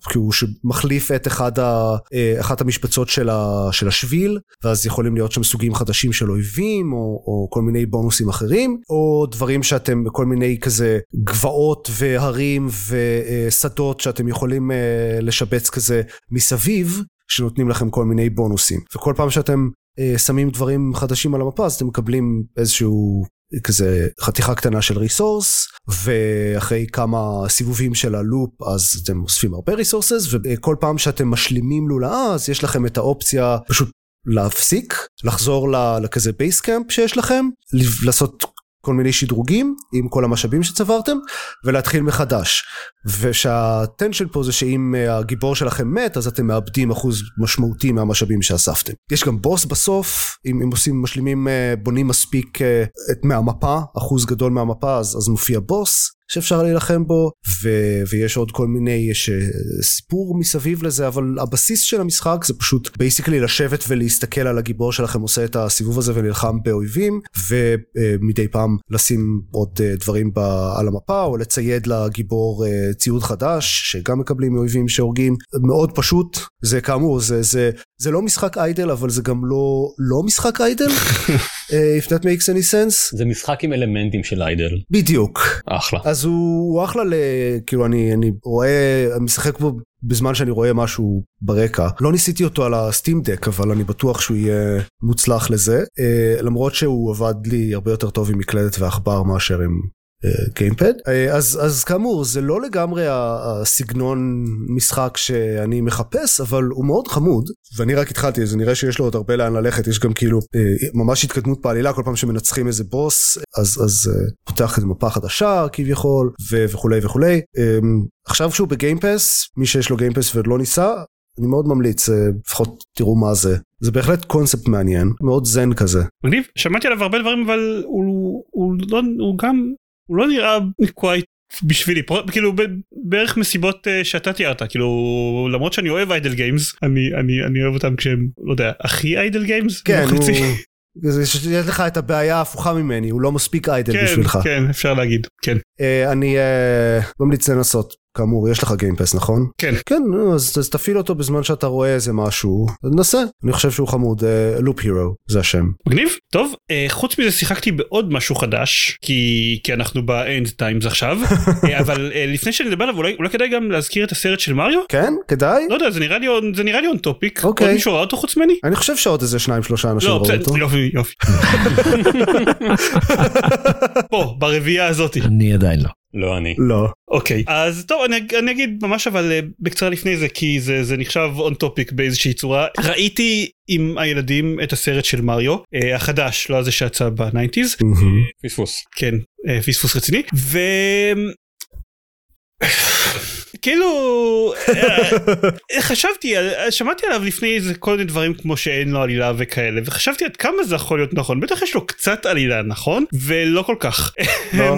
S4: כאילו שמחליף את אחד ה... אה, אחת המשבצות של, ה... של השביל ואז יכולים להיות שם סוגים חדשים של אויבים או, או כל מיני בונוסים אחרים או דברים שאתם בכל מיני כזה גבעות והרים ושדות שאתם יכולים אה, לשבץ כזה מסביב שנותנים לכם כל מיני בונוסים. וכל פעם שאתם אה, שמים דברים חדשים על המפה אז אתם מקבלים איזשהו כזה חתיכה קטנה של resource ואחרי כמה סיבובים של ה loop אז אתם אוספים הרבה resources וכל פעם שאתם משלימים לולאה אז יש לכם את האופציה פשוט להפסיק לחזור לכזה base camp שיש לכם לעשות כל מיני שדרוגים עם כל המשאבים שצברתם ולהתחיל מחדש ושה tension פה זה שאם אה, הגיבור שלכם מת אז אתם מאבדים אחוז משמעותי מהמשאבים שאספתם. יש גם בוס בסוף אם, אם עושים משלימים אה, בונים מספיק אה, מהמפה אחוז גדול מהמפה אז, אז מופיע בוס שאפשר להילחם בו ו, ויש עוד כל מיני יש סיפור מסביב לזה אבל הבסיס של המשחק זה פשוט basically לשבת ולהסתכל על הגיבור שלכם עושה את הסיבוב הזה ונלחם באויבים ומדי פעם לשים עוד דברים על המפה או לצייד לגיבור ציוד חדש שגם מקבלים מאויבים שהורגים. מאוד פשוט זה כאמור זה זה זה לא משחק idle אבל זה גם לא לא משחק idle? uh, if that makes any sense?
S2: זה משחק עם אלמנטים של idle.
S4: בדיוק.
S2: אחלה.
S4: אז הוא, הוא אחלה ל... כאילו אני אני רואה אני משחק בו בזמן שאני רואה משהו ברקע. לא ניסיתי אותו על הסטים דק אבל אני בטוח שהוא יהיה מוצלח לזה. uh, למרות שהוא עבד לי הרבה יותר טוב עם מקלדת ועכבר מאשר עם גיימפד. אה, אז אז כאמור זה לא לגמרי הסגנון משחק שאני מחפש אבל הוא מאוד חמוד. ואני רק התחלתי זה נראה שיש לו עוד הרבה לאן ללכת. יש גם כאילו אה, ממש התקדמות בעלילה כל פעם שמנצחים איזה בוס אז אז אה, פותח איזה מפה חדשה כביכול וכולי וכולי. עכשיו שהוא ב Game Pass מי שיש לו Game Pass ועוד לא ניסה אני מאוד ממליץ לפחות תראו מה זה. זה בהחלט קונספט מעניין מאוד זן כזה.
S1: מגניב. שמעתי עליו הרבה דברים אבל הוא, הוא, לא, הוא גם הוא לא נראה quite בשבילי. כאילו בערך מסיבות uh, שאתה תיארת כאילו למרות שאני אוהב idle games אני אני אני אוהב אותם כשהם לא יודע הכי idle games
S4: כן הוא... יש לך את הבעיה ההפוכה ממני הוא לא מספיק idle
S1: כן,
S4: בשבילך.
S1: כן אפשר להגיד כן.
S4: uh, אני uh, ממליץ לנסות כאמור, יש לך Game Pass, נכון?
S1: כן.
S4: כן, אז, אז תפעיל אותו בזמן שאתה רואה איזה משהו, נסה. אני חושב שהוא חמוד, Loop uh, Hero, זה השם.
S1: מגניב, טוב, uh, חוץ מזה שיחקתי בעוד משהו חדש, כי, כי אנחנו ב end times עכשיו, uh, אבל uh, לפני שאני אדבר עליו, אולי, אולי כדאי גם להזכיר את הסרט של מריו?
S4: כן, כדאי?
S1: לא יודע, זה נראה לי on, זה נראה לי on topic.
S4: אוקיי.
S1: עוד מישהו ראה אותו חוץ ממני?
S4: אני חושב שעוד איזה שניים שלושה אנשים
S1: לא,
S4: ראו
S1: בסדר,
S4: אותו.
S1: יופי, יופי. פה, ברביעייה הזאתי.
S3: אני עדיין לא.
S2: לא אני.
S4: לא.
S1: אוקיי אז טוב אני, אני אגיד ממש אבל אה, בקצרה לפני זה כי זה זה נחשב on topic באיזושהי צורה ראיתי עם הילדים את הסרט של מריו אה, החדש לא הזה שיצא בניינטיז
S2: פספוס.
S1: כן אה, פספוס רציני ו... כאילו אה, חשבתי שמעתי עליו לפני איזה כל מיני דברים כמו שאין לו עלילה וכאלה וחשבתי עד כמה זה יכול להיות נכון. בטח יש לו קצת עלילה נכון? ולא כל כך.
S4: לא.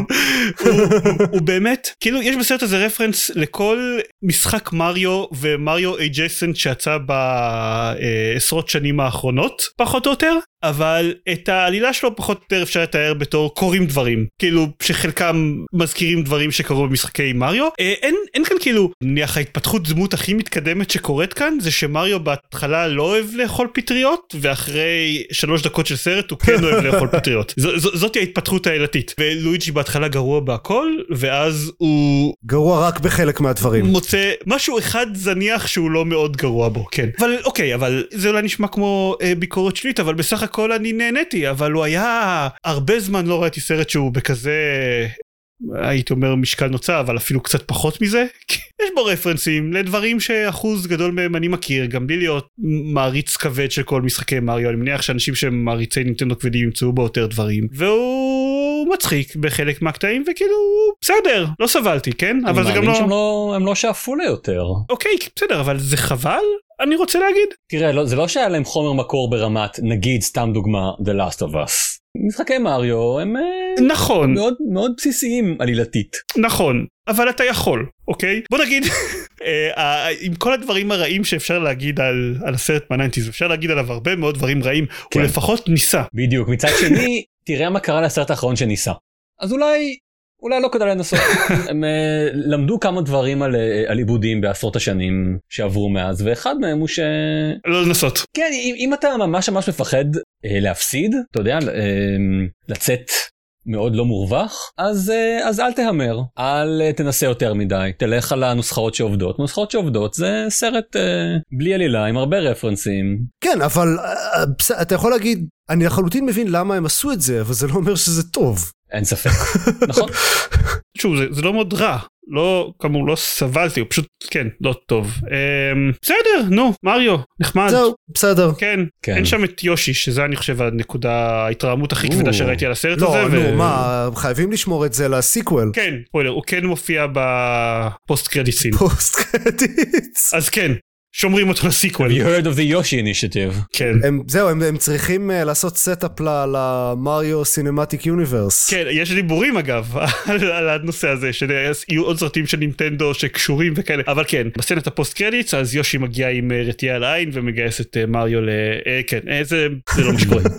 S1: הוא, באמת כאילו יש בסרט הזה reference לכל משחק מריו ומריו adjacent שיצא בעשרות שנים האחרונות פחות או יותר אבל את העלילה שלו פחות או יותר אפשר לתאר בתור קורים דברים. כאילו שחלקם מזכירים דברים שקרו במשחקי מריו אה, אין אין כאן כאילו נניח ההתפתחות דמות הכי מתקדמת שקורית כאן זה שמריו בהתחלה לא אוהב לאכול פטריות ואחרי שלוש דקות של סרט הוא כן אוהב לאכול פטריות. ז, ז, זאתי ההתפתחות העלילתית ולואיג'י בהתחלה גרוע בהכל ואז הוא
S4: גרוע רק בחלק מהדברים.
S1: מוצא משהו אחד זניח שהוא לא מאוד גרוע בו כן. אבל אוקיי אבל זה אולי נשמע כמו אה, ביקורת שלילית אבל בסך הכל אני נהניתי אבל הוא היה הרבה זמן לא ראיתי סרט שהוא בכזה הייתי אומר משקל נוצה אבל אפילו קצת פחות מזה. יש בו רפרנסים לדברים שאחוז גדול מהם אני מכיר גם בלי להיות מעריץ כבד של כל משחקי מריו. אני מניח שאנשים שהם מעריצי נינטנדו כבדים ימצאו בו יותר דברים. והוא מצחיק בחלק מהקטעים וכאילו בסדר לא סבלתי כן? אבל זה גם
S2: מאמין שהם
S1: לא
S2: לא, הם לא שאפו ליותר.
S1: אוקיי בסדר אבל זה חבל? אני רוצה להגיד.
S2: תראה, לא, זה לא שהיה להם חומר מקור ברמת, נגיד, סתם דוגמה, The Last of Us. משחקי מריו הם אה,
S1: נכון
S2: מאוד מאוד בסיסיים עלילתית.
S1: נכון אבל אתה יכול אוקיי בוא נגיד אה, אה, עם כל הדברים הרעים שאפשר להגיד על, על הסרט מהניינטיז אפשר להגיד עליו הרבה מאוד דברים רעים
S2: כן.
S1: הוא לפחות ניסה
S2: בדיוק. מצד שני, תראה מה קרה לסרט האחרון שניסה. אז אולי, אולי לא כדאי לנסות. הם אה, למדו כמה דברים על, אה, על עיבודים בעשרות השנים שעברו מאז, ואחד מהם הוא ש...
S1: לא לנסות
S2: כן, אם, אם אתה ממש ממש מפחד אה, להפסיד, אתה יודע, אה, לצאת מאוד לא מורווח, אז, אה, אז אל תהמר, אל אה, תנסה יותר מדי, תלך על הנוסחאות שעובדות. נוסחאות שעובדות זה סרט אה, בלי עלילה עם הרבה רפרנסים.
S4: כן, אבל אה, בסדר, אתה יכול להגיד, אני לחלוטין מבין למה הם עשו את זה, אבל זה לא אומר שזה טוב.
S2: אין ספק. נכון?
S1: שוב זה, זה לא מאוד רע לא כאמור לא סבלתי הוא פשוט כן לא טוב אמ, בסדר נו מריו נחמד
S4: זהו, בסדר.
S1: כן,
S2: כן.
S1: אין שם את יושי שזה אני חושב הנקודה ההתרעמות הכי כבדה. שראיתי על הסרט
S4: לא,
S1: הזה.
S4: נו, מה, חייבים לשמור את זה ל sequel.
S1: כן, ספוילר, הוא כן מופיע ב post credit
S4: scene. post credits.
S1: אז כן, שומרים אותו ל
S2: sequel. You heard of the Yoshi initiative?
S1: כן.
S4: הם, זהו, הם, הם צריכים uh, לעשות setup למריו cinematic universe.
S1: כן, יש דיבורים אגב על, על הנושא הזה שיהיו עוד סרטים של נינטנדו שקשורים וכאלה אבל כן בסצנת ה post credits אז יושי מגיע עם אה, רטייה על העין ומגייס את אה, מריו ל... אה, כן אה, זה, זה לא מה שקורה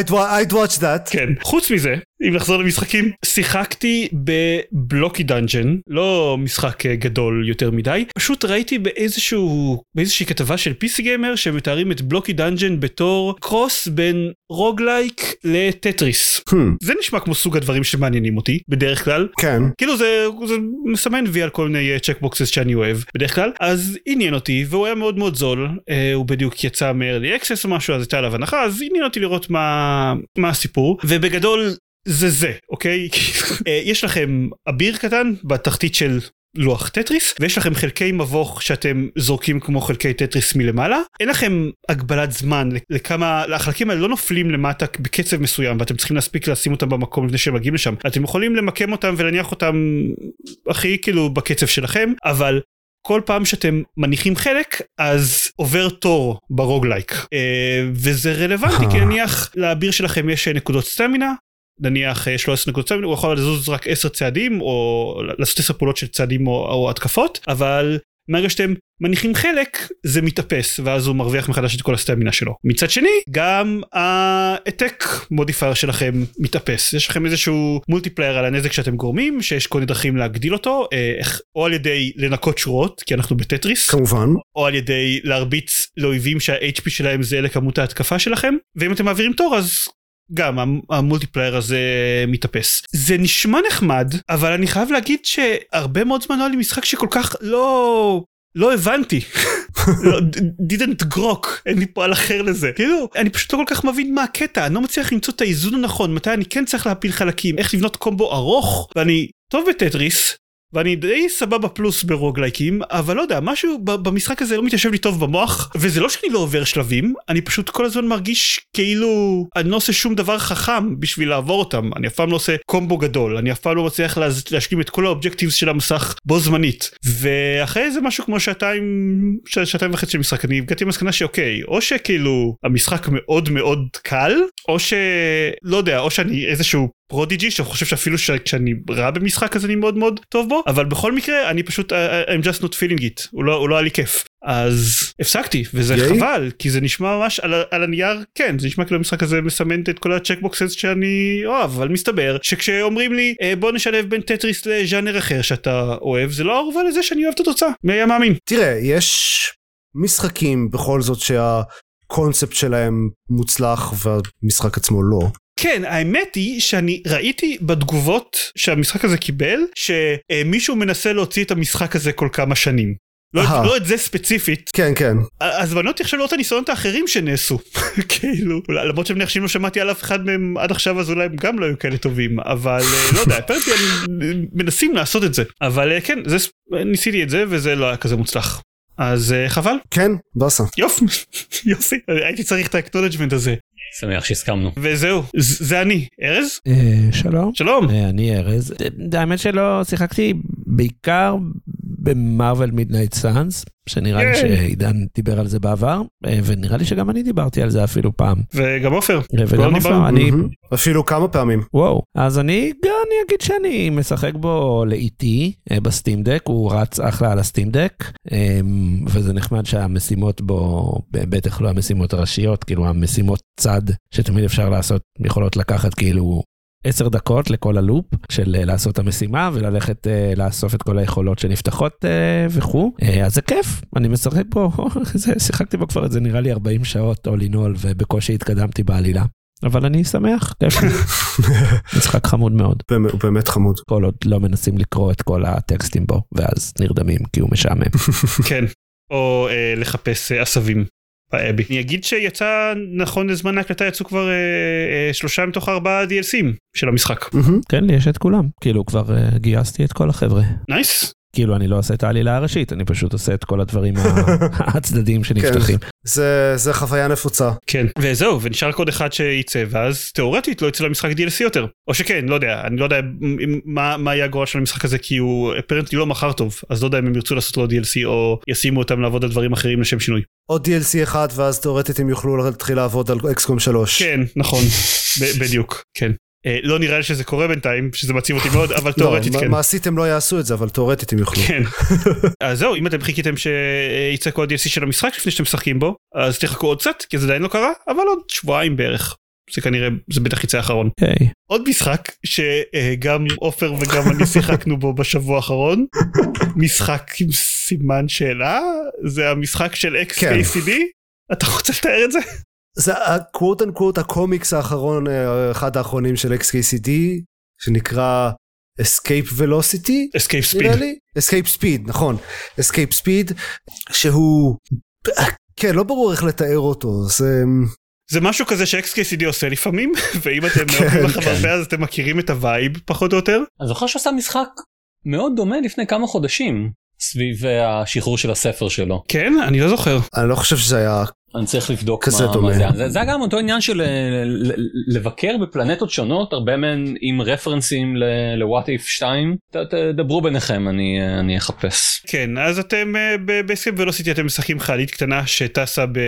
S4: I'd, wa- I'd watch that.
S1: כן חוץ מזה אם נחזור למשחקים שיחקתי ב Blocky Dungeon לא משחק אה, גדול יותר מדי פשוט ראיתי באיזשהו באיזושהי כתבה של PC Gamer שמתארים את Blocky Dungeon בתור cross בין roguelike לטטריס.
S4: Hmm,
S1: זה נשמע כמו סוג הדברים שמעניינים אותי בדרך כלל.
S4: כן.
S1: כאילו זה, זה מסמן וי על כל מיני checkboxes שאני אוהב בדרך כלל. אז עניין אותי והוא היה מאוד מאוד זול אה, הוא בדיוק יצא מ-early access או משהו אז הייתה עליו הנחה אז עניין אותי לראות מה מה הסיפור. ובגדול זה זה אוקיי? אה, יש לכם אביר קטן בתחתית של לוח טטריס ויש לכם חלקי מבוך שאתם זורקים כמו חלקי טטריס מלמעלה. אין לכם הגבלת זמן לכמה החלקים האלה לא נופלים למטה בקצב מסוים ואתם צריכים להספיק לשים אותם במקום לפני שהם מגיעים לשם. אתם יכולים למקם אותם ולהניח אותם הכי כאילו בקצב שלכם אבל כל פעם שאתם מניחים חלק אז עובר תור ב roguelike. אה, וזה רלוונטי כי נניח לאביר שלכם יש נקודות סטמינה נניח יש לו 10 נקודות סטמינה הוא יכול לזוז רק 10 צעדים או לעשות 10 פעולות של צעדים או, או התקפות אבל מהרגע שאתם מניחים חלק זה מתאפס ואז הוא מרוויח מחדש את כל הסטמינה שלו. מצד שני גם ה attack modifier שלכם מתאפס יש לכם איזשהו multiplier על הנזק שאתם גורמים שיש כל מיני דרכים להגדיל אותו אה, או על ידי לנקות שורות כי אנחנו בטטריס
S4: כמובן
S1: או על ידי להרביץ לאויבים שה-HP שלהם זהה לכמות ההתקפה שלכם ואם אתם מעבירים תור אז גם ה multiplier הזה מתאפס. זה נשמע נחמד אבל אני חייב להגיד שהרבה מאוד זמן לא היה לי משחק שכל כך לא לא הבנתי. לא, didn't grok אין לי פועל אחר לזה. כאילו אני פשוט לא כל כך מבין מה הקטע אני לא מצליח למצוא את האיזון הנכון מתי אני כן צריך להפיל חלקים איך לבנות קומבו ארוך ואני טוב בטטריס ואני די סבבה פלוס ב roguelike ים אבל לא יודע משהו במשחק הזה לא מתיישב לי טוב במוח וזה לא שאני לא עובר שלבים אני פשוט כל הזמן מרגיש כאילו אני לא עושה שום דבר חכם בשביל לעבור אותם. אני אף פעם לא עושה קומבו גדול אני אף פעם לא מצליח להשלים את כל ה objectives של המסך בו זמנית. ואחרי זה משהו כמו שעתיים שעתיים וחצי של משחק אני הגעתי למסקנה שאוקיי או שכאילו המשחק מאוד מאוד קל או שלא יודע או שאני איזשהו prodigy שחושב שאפילו כשאני רע במשחק אז אני מאוד מאוד טוב בו אבל בכל מקרה אני פשוט I'm just not feeling it הוא לא, הוא לא היה לי כיף אז הפסקתי וזה Yay. חבל כי זה נשמע ממש על, על הנייר כן זה נשמע כאילו המשחק הזה מסמן את כל ה checkboxes שאני אוהב אבל מסתבר שכשאומרים לי בוא נשלב בין טטריס לז'אנר אחר שאתה אוהב זה לא ערובה לזה שאני אוהב את התוצאה מי היה מאמין
S4: תראה יש משחקים בכל זאת שהקונספט שלהם מוצלח והמשחק עצמו לא.
S1: כן האמת היא שאני ראיתי בתגובות שהמשחק הזה קיבל שמישהו מנסה להוציא את המשחק הזה כל כמה שנים. לא, לא את זה ספציפית.
S4: כן כן.
S1: אז אותי עכשיו לראות את הניסיונות האחרים שנעשו. כאילו למרות שאני מניח שאם לא שמעתי על אף אחד מהם עד עכשיו אז אולי הם גם לא היו כאלה טובים אבל לא יודע אפרנטי מנסים לעשות את זה אבל כן זה ניסיתי את זה וזה לא היה כזה מוצלח. אז חבל.
S4: כן באסה.
S1: יופי יופי הייתי צריך את ה acknowledgement הזה.
S2: שמח שהסכמנו.
S1: וזהו, זה אני. ארז?
S3: שלום.
S1: שלום.
S3: אני ארז. האמת שלא שיחקתי בעיקר ב Marvel Midnight Suns. שנראה לי שעידן דיבר על זה בעבר ונראה לי שגם אני דיברתי על זה אפילו פעם.
S1: וגם עופר.
S3: וגם עופר. אני...
S4: אפילו כמה פעמים.
S3: וואו. אז אני גם אני אגיד שאני משחק בו לאיטי ב Steam Deck הוא רץ אחלה על ה Steam Deck וזה נחמד שהמשימות בו בטח לא המשימות הראשיות כאילו המשימות צד שתמיד אפשר לעשות יכולות לקחת כאילו 10 דקות לכל הלופ של לעשות את המשימה וללכת uh, לאסוף את כל היכולות שנפתחות uh, וכו' uh, אז זה כיף אני משחק פה שיחקתי בו כבר את זה נראה לי 40 שעות all in all ובקושי התקדמתי בעלילה. אבל אני שמח, כיף משחק חמוד מאוד.
S4: הוא באמת חמוד.
S3: כל עוד לא מנסים לקרוא את כל הטקסטים בו ואז נרדמים כי הוא משעמם.
S1: כן, או אה, לחפש אה, עשבים. באבי. אני אגיד שיצא נכון לזמן ההקלטה יצאו כבר אה, אה, שלושה מתוך ארבעה DLCים של המשחק.
S3: Mm-hmm. כן יש את כולם כאילו כבר אה, גייסתי את כל החבר'ה.
S1: נייס.
S3: כאילו אני לא עושה את העלילה הראשית אני פשוט עושה את כל הדברים הצדדיים שנפתחים. כן,
S4: זה זה חוויה נפוצה.
S1: כן וזהו ונשאר קוד אחד שייצא ואז תאורטית לא יצא למשחק DLC יותר או שכן לא יודע אני לא יודע מה מה יהיה הגורל של המשחק הזה כי הוא אפרנטלי לא מכר טוב אז לא יודע אם הם ירצו לעשות לו DLC או ישימו אותם לעבוד על דברים אחרים לשם שינוי.
S4: עוד DLC אחד ואז תאורטית הם יוכלו להתחיל לעבוד על אקסקום 3.
S1: כן נכון בדיוק כן. אה, לא נראה לי שזה קורה בינתיים שזה מציב אותי מאוד אבל לא, תאורטית כן.
S4: מעשית הם לא יעשו את זה אבל תאורטית הם יוכלו.
S1: כן. אז זהו אם אתם חיכיתם שיצא כל ה-DLC של המשחק לפני שאתם משחקים בו אז תחכו עוד קצת כי זה עדיין לא קרה אבל עוד שבועיים בערך. זה כנראה זה בטח יצא האחרון.
S3: Okay.
S1: עוד משחק שגם עופר וגם אני שיחקנו בו בשבוע האחרון משחק עם סימן שאלה זה המשחק של XKCD כן. אתה רוצה לתאר את זה?
S4: זה הקוואט אנקוואט הקומיקס האחרון, אה, אחד האחרונים של XKCD, שנקרא Escape Velocity,
S1: Escape Speed,
S4: Escape Speed, נכון, Escape Speed, שהוא, כן, לא ברור איך לתאר אותו, זה...
S1: זה משהו כזה ש-XKCD עושה לפעמים, ואם אתם עוקבים לכם הרבה אז אתם מכירים את ה vibe פחות או יותר.
S2: אני זוכר שעשה משחק מאוד דומה לפני כמה חודשים. סביב אה, השחרור של הספר שלו.
S1: כן? אני לא זוכר.
S4: אני לא חושב שזה היה
S2: אני צריך לבדוק מה, מה זה. זה. זה גם אותו עניין של אה, לבקר בפלנטות שונות, הרבה מהן עם רפרנסים ל-What If 2. תדברו ביניכם, אני, אה, אני אחפש.
S1: כן, אז אתם ב Escape Velocity אתם משחקים חיילית קטנה שטסה, ב...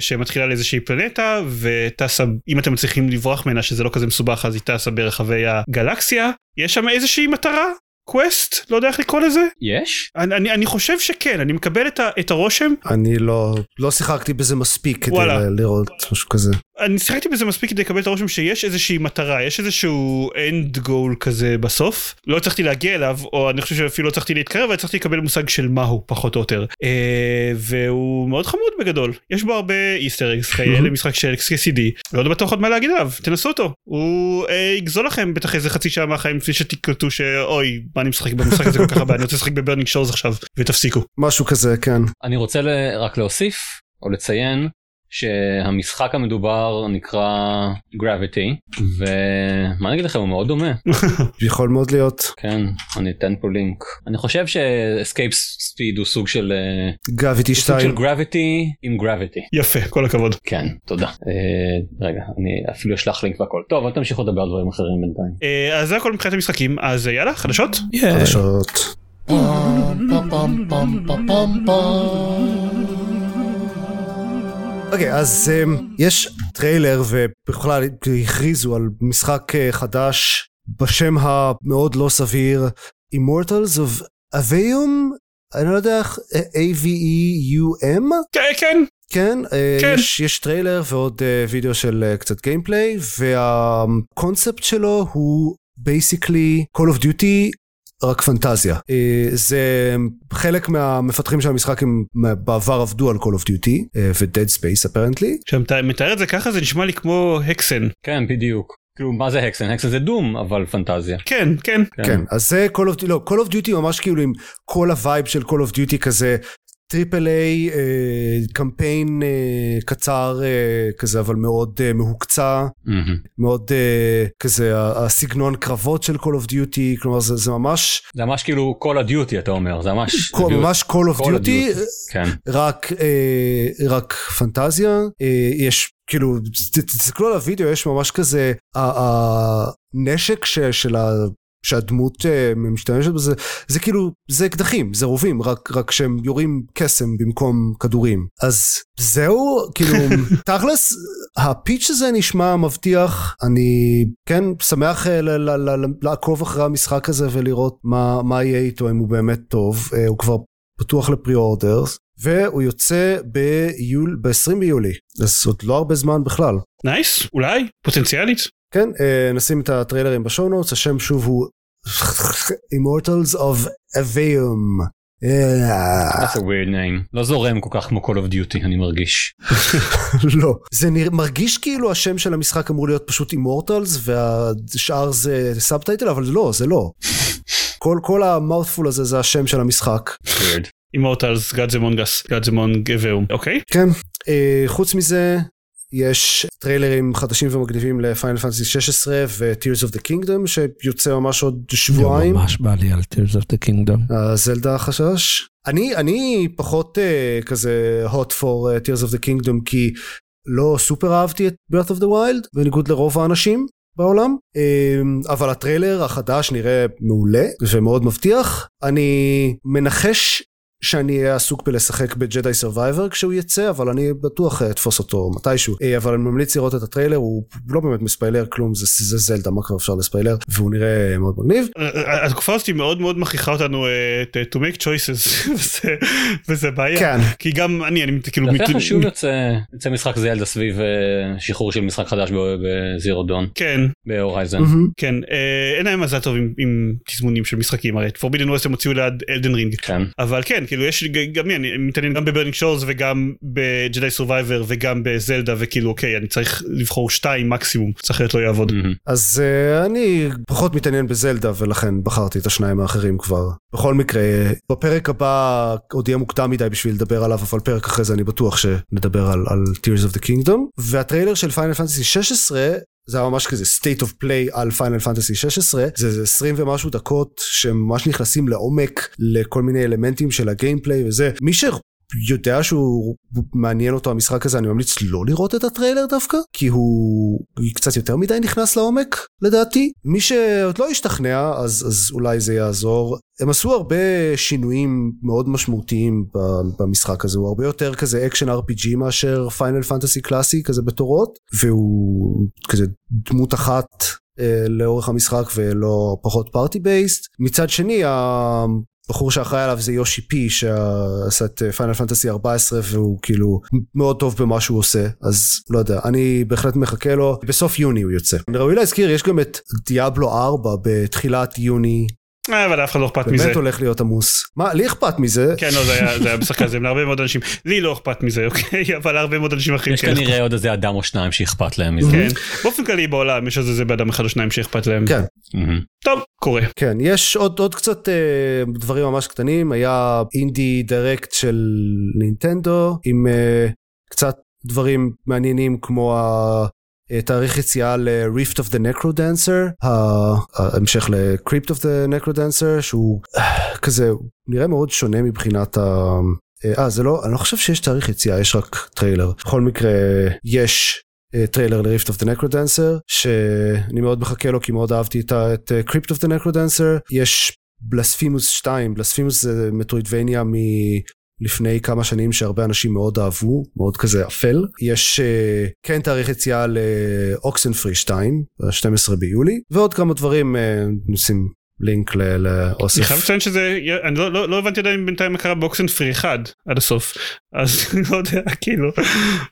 S1: שמתחילה לאיזושהי פלנטה, וטסה, אם אתם מצליחים לברוח ממנה שזה לא כזה מסובך אז היא טסה ברחבי הגלקסיה. יש שם איזושהי מטרה quest לא יודע איך לקרוא לזה
S2: יש
S1: אני, אני, אני חושב שכן אני מקבל את, ה, את הרושם
S4: אני לא לא שיחקתי בזה מספיק כדי
S1: וואלה.
S4: ל- לראות משהו כזה.
S1: אני שיחקתי בזה מספיק כדי לקבל את הרושם שיש איזושהי מטרה יש איזשהו end goal כזה בסוף. לא הצלחתי להגיע אליו או אני חושב שאפילו לא הצלחתי להתקרב אבל הצלחתי לקבל מושג של מהו פחות או יותר. אה, והוא מאוד חמוד בגדול. יש בו הרבה Easter eggs כאלה משחק של XKCD לא יודע בטוח עוד מה להגיד עליו תנסו אותו. הוא אה, יגזול לכם בטח איזה חצי שעה מהחיים לפני שתקלטו שאוי מה אני משחק במשחק הזה כל כך הרבה? אני רוצה לשחק ב Burning Shores עכשיו ותפסיקו.
S4: משהו כזה כן.
S2: אני רוצה ל- רק להוסיף או לציין שהמשחק המדובר נקרא Gravity ומה אני אגיד לכם הוא מאוד דומה.
S4: יכול מאוד להיות.
S2: כן אני אתן פה לינק. אני חושב ש-Escape Speed הוא סוג של אה, Gravity סוג
S4: 2
S2: של Gravity עם Gravity.
S1: יפה כל הכבוד.
S2: כן תודה. אה, רגע אני אפילו אשלח לינק והכל. טוב אל תמשיכו לדבר על דברים אחרים בינתיים.
S1: אה, אז זה הכל מבחינת המשחקים. אז אה, יאללה חדשות?
S4: חדשות. אוקיי אז אמ, יש טריילר ובכלל הכריזו על משחק אה, חדש בשם המאוד לא סביר Immortals of Aveum? אני לא יודע איך A-V-E-U-M
S1: כן כן.
S4: כן, אה,
S1: כן.
S4: יש, יש טריילר ועוד אה, וידאו של אה, קצת gameplay והקונספט שלו הוא basically Call of Duty רק פנטזיה. אה, זה חלק מהמפתחים של המשחק הם בעבר עבדו על Call of Duty אה, ו-Dead Space apparently.
S1: כשאתה מתאר את זה ככה זה נשמע לי כמו הקסן
S2: כן בדיוק כאילו מה זה Hexen Hexen זה Doom אבל פנטזיה
S1: כן כן
S4: כן, אז זה Call of Duty, לא, Call of Duty ממש כאילו עם כל ה vibe של Call of Duty כזה. triple A, אה, קמפיין אה, קצר אה, כזה אבל מאוד אה, מהוקצע,
S2: מהמם.
S4: מאוד אה, כזה הסגנון קרבות של Call of Duty, כלומר זה, זה ממש,
S2: זה ממש כאילו Call of Duty אתה אומר זה ממש
S4: כל, ממש Call of
S2: Call of
S4: Duty,
S2: Duty. כן
S4: רק, אה, רק פנטזיה, אה, יש כאילו, תסתכלו על הוידאו, יש ממש כזה, הנשק ש, של. שהדמות אה, משתמשת בזה, זה כאילו, זה אקדחים, זה רובים, רק, רק שהם יורים קסם במקום כדורים. אז זהו, כאילו, תכלס, הפיץ' הזה נשמע מבטיח, אני כן שמח אה, ל- ל- ל- לעקוב אחרי המשחק הזה ולראות מה, מה יהיה איתו, אם הוא באמת טוב, אה, הוא כבר פתוח ל pre-orders, והוא יוצא ביול, ב-20 ביולי, אז עוד לא הרבה זמן בכלל.
S1: nice אולי פוטנציאלית
S4: כן, אה, נשים את הטריילרים ב show notes, השם שוב הוא Immortals of Aveum. אה,
S2: That's a weird name לא זורם כל כך כמו Call of Duty אני מרגיש
S4: לא, זה. מרגיש כאילו השם של המשחק אמור להיות פשוט Immortals והשאר זה subtitle, אבל לא, זה לא. כל, כל ה mouthful הזה זה השם של המשחק.
S2: weird
S1: Immortals Gods Among Us Gods Among Aveum אוקיי
S4: כן, אה, חוץ מזה, יש טריילרים חדשים ומגניבים ל Final Fantasy 16 ו-Tears of the Kingdom שיוצא ממש עוד שבועיים.
S3: ממש בא לי על Tears of the Kingdom.
S4: הזלדה החשש. אני, אני פחות uh, כזה hot for uh, Tears of the Kingdom כי לא סופר אהבתי את Breath of the Wild בניגוד לרוב האנשים בעולם um, אבל הטריילר החדש נראה מעולה ומאוד מבטיח אני מנחש שאני אהיה עסוק בלשחק ב Jedi Survivor כשהוא יצא אבל אני בטוח אה, אתפוס אותו מתישהו. אה, אבל אני ממליץ לראות את הטריילר הוא לא באמת מספיילר כלום זה, זה זלדה מה כבר אפשר לספיילר? והוא נראה מאוד מגניב.
S1: אה, התקופה הזאת מאוד מאוד מכריחה אותנו to- make choices וזה- וזה בעיה.
S4: כן.
S1: כי גם אני אני כאילו
S2: לפני
S1: מת-
S2: חשוב יוצא יוצא משחק זלדה סביב שחרור של משחק חדש ב- ב Zero Dawn
S1: כן.
S2: ב Horizon.
S4: מהמם.
S1: כן אין להם מזל טוב עם, עם תזמונים של משחקים הרי את Forbidden West הם הוציאו ליד Elden Ring
S2: כן.
S1: אבל כן כאילו יש ג- גם לי אני מתעניין גם ב Burning Shores וגם ב Jedi Survivor וגם בזלדה וכאילו אוקיי אני צריך לבחור שתיים מקסימום צריך להיות לא יעבוד.
S2: מהמם.
S4: אז uh, אני פחות מתעניין בזלדה ולכן בחרתי את השניים האחרים כבר. בכל מקרה, בפרק הבא עוד יהיה מוקדם מדי בשביל לדבר עליו, אבל פרק אחרי זה אני בטוח שנדבר על, על Tears of the Kingdom. והטריילר של Final Fantasy 16 זה היה ממש כזה state of play על Final Fantasy 16 זה זה 20 ומשהו דקות שממש נכנסים לעומק לכל מיני אלמנטים של ה gameplay וזה. מי שיודע שהוא מעניין אותו המשחק הזה אני ממליץ לא לראות את הטריילר דווקא כי הוא קצת יותר מדי נכנס לעומק לדעתי. מי שעוד לא השתכנע אז אז אולי זה יעזור. הם עשו הרבה שינויים מאוד משמעותיים במשחק הזה. הוא הרבה יותר כזה action RPG מאשר Final Fantasy קלאסי כזה בתורות והוא כזה דמות אחת לאורך המשחק ולא פחות party based. מצד שני הבחור שאחראי עליו זה Yoshi-P שעשה את Final Fantasy 14 והוא כאילו מאוד טוב במה שהוא עושה אז לא יודע אני בהחלט מחכה לו בסוף יוני הוא יוצא. ראוי להזכיר יש גם את דיאבלו 4 בתחילת יוני
S1: אה, אבל אף אחד לא אכפת מזה.
S4: באמת הולך להיות עמוס. מה, לי אכפת מזה.
S1: כן, לא, זה היה משחק כזה, להרבה מאוד אנשים. לי לא אכפת מזה, אוקיי? אבל להרבה מאוד אנשים אחרים
S2: יש כנראה עוד איזה אדם או שניים שאכפת להם מזה.
S1: כן, באופן כללי בעולם יש איזה באדם אחד או שניים שאכפת להם.
S4: כן.
S1: טוב, קורה.
S4: כן, יש עוד, עוד קצת אה, דברים ממש קטנים, היה אינדי דירקט של נינטנדו עם אה, קצת דברים מעניינים כמו תאריך יציאה ל-Rift of the Necrodancer, ההמשך ל-Crypt of the Necrodancer, שהוא כזה, נראה מאוד שונה מבחינת ה... אה, זה לא, אני לא חושב שיש תאריך יציאה, יש רק טריילר. בכל מקרה, יש טריילר ל-Rift of the Necrodancer, שאני מאוד מחכה לו כי מאוד אהבתי את Crypt of the Necrodancer. יש Blasphemous 2, Blasphemous זה Metroidvania. לפני כמה שנים שהרבה אנשים מאוד אהבו, מאוד כזה אפל. יש uh, כן תאריך יציאה ל Oxenfree 2, ב-12 ביולי, ועוד כמה דברים uh, נושאים לינק לאוסף.
S1: אני חייב לציין שזה, אני לא, לא, לא הבנתי עדיין בינתיים מה קרה באוקסן פרי 1 עד הסוף, אז אני לא יודע כאילו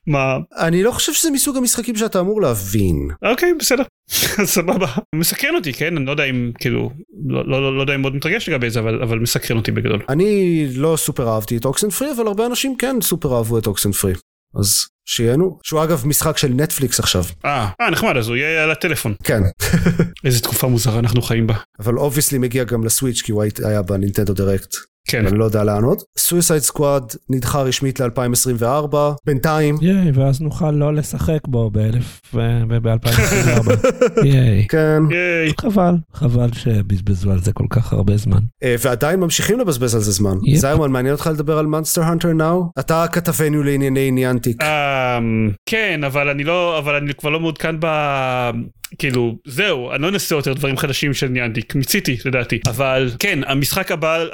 S1: מה.
S4: אני לא חושב שזה מסוג המשחקים שאתה אמור להבין.
S1: אוקיי בסדר, סבבה. מסקרן אותי כן, אני לא יודע אם כאילו, לא, לא, לא, לא יודע אם מאוד מתרגש לגבי זה אבל, אבל מסקרן אותי בגדול.
S4: אני לא סופר אהבתי את אוקסן פרי אבל הרבה אנשים כן סופר אהבו את אוקסן פרי. אז שיהנו, שהוא אגב משחק של נטפליקס עכשיו.
S1: אה, אה נחמד, אז הוא יהיה על הטלפון.
S4: כן.
S1: איזה תקופה מוזרה אנחנו חיים בה.
S4: אבל obviously מגיע גם ל Switch כי הוא היה ב Nintendo Direct.
S1: כן.
S4: אני לא יודע לענות. עוד. Suicide Squad נדחה רשמית ל-2024, בינתיים.
S3: ייי, ואז נוכל לא לשחק בו ב-2024. ייי.
S4: כן.
S1: ייי.
S3: חבל, חבל שבזבזו על זה כל כך הרבה זמן.
S4: אה, ועדיין ממשיכים לבזבז על זה זמן. זיירמן, מעניין אותך לדבר על Monster Hunter Now? אתה כתבנו לענייני Niantic.
S1: אמ, כן, אבל אני לא, אבל אני כבר לא מעודכן ב... כאילו זהו אני לא אנסה יותר דברים חדשים של Niantic מיציתי לדעתי. אבל כן המשחק הבא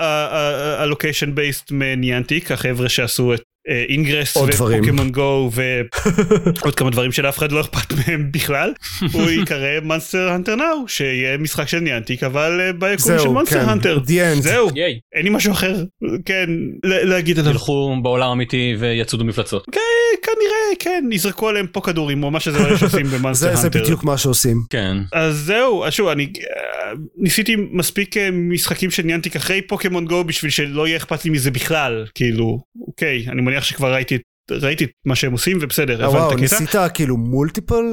S1: ה location based מ Niantic החבר'ה שעשו את Ingress ו Pokemon Go ועוד כמה דברים שלאף אחד לא אכפת מהם בכלל. הוא יקרא Monster Hunter Now שיהיה משחק של Niantic אבל ביקום של Monster Hunter זהו אין לי משהו אחר כן להגיד עליו.
S2: ילכו בעולם אמיתי ויצודו מפלצות.
S1: כנראה כן יזרקו עליהם פה כדורים או מה שזה מה שעושים במונסטר הנטר.
S4: זה בדיוק מה שעושים.
S2: כן.
S1: אז זהו שוב אני ניסיתי מספיק משחקים של ניאנטיק אחרי פוקימון גו בשביל שלא יהיה אכפת לי מזה בכלל כאילו אוקיי אני מניח שכבר ראיתי ראיתי את מה שהם עושים ובסדר.
S4: אה, וואו ניסית כאילו מולטיפל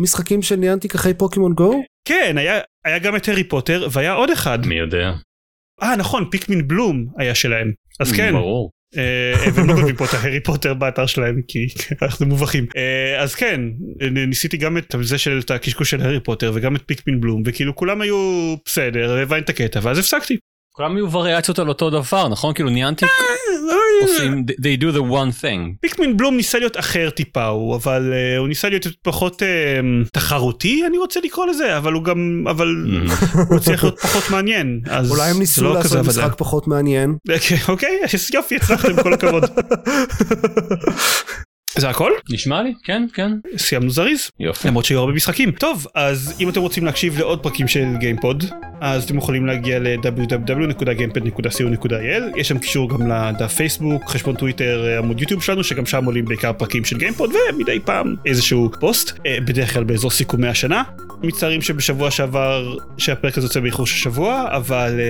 S4: משחקים של ניאנטיק אחרי פוקימון גו?
S1: כן היה היה גם את הארי פוטר והיה עוד אחד.
S2: מי יודע.
S1: אה נכון פיקמין בלום היה שלהם אז כן.
S2: ברור.
S1: והם לא כותבים פה את ההארי פוטר באתר שלהם כי אנחנו מובכים אז כן ניסיתי גם את זה של את הקשקוש של הארי פוטר וגם את פיקמין בלום וכאילו כולם היו בסדר הבנתי את הקטע ואז הפסקתי.
S2: כולם היו וריאציות על אותו דבר נכון כאילו ניאנטיק עושים they do the one thing.
S1: פיקמין בלום ניסה להיות אחר טיפה הוא אבל uh, הוא ניסה להיות פחות uh, תחרותי אני רוצה לקרוא לזה אבל הוא גם אבל הוא צריך להיות פחות מעניין אז
S4: אולי הם ניסו
S1: לא
S4: לעשות משחק פחות מעניין.
S1: אוקיי יופי הצלחתם כל הכבוד. זה הכל?
S2: נשמע לי, כן, כן.
S1: סיימנו זריז.
S2: יופי.
S1: למרות שהיו הרבה משחקים. טוב, אז אם אתם רוצים להקשיב לעוד פרקים של גיימפוד, אז אתם יכולים להגיע ל- www.gamepod.co.il, יש שם קישור גם לדף פייסבוק, חשבון טוויטר, עמוד יוטיוב שלנו, שגם שם עולים בעיקר פרקים של גיימפוד, ומדי פעם איזשהו פוסט, בדרך כלל באזור סיכומי השנה. מצטערים שבשבוע שעבר, שהפרק הזה יוצא באיחור של שבוע, אבל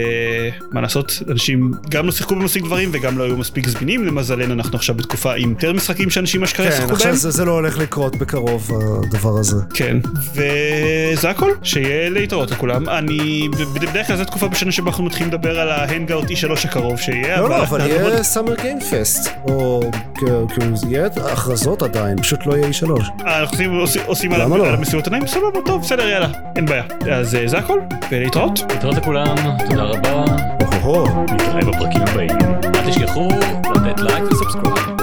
S1: מה לעשות, אנשים גם לא שיחקו במספיק דברים וגם לא היו מספיק זמינים, למזלנו אנחנו עכשיו בתקופה עם יותר משחקים שאנשים אשכרה
S4: כן, עכשיו זה, זה לא הולך לקרות בקרוב הדבר הזה.
S1: כן, וזה הכל, שיהיה להתראות לכולם. אני, בדרך כלל זו תקופה בשנה שבה אנחנו מתחילים לדבר על ההנגאוט E3 הקרוב שיהיה.
S4: לא, לא, אבל יהיה סאמר גיים פסט, או כאילו יהיה הכרזות עדיין, פשוט לא יהיה E3.
S1: אנחנו עושים על
S4: לא?
S1: המסירות עיניים, סבבה, טוב, בסדר, יאללה, אין בעיה. אז זה הכל, ולהתראות.
S2: להתראות לכולם, תודה רבה.
S4: נתראה
S2: בפרקים הבאים. אל תשכחו לתת לייק ו subscribe.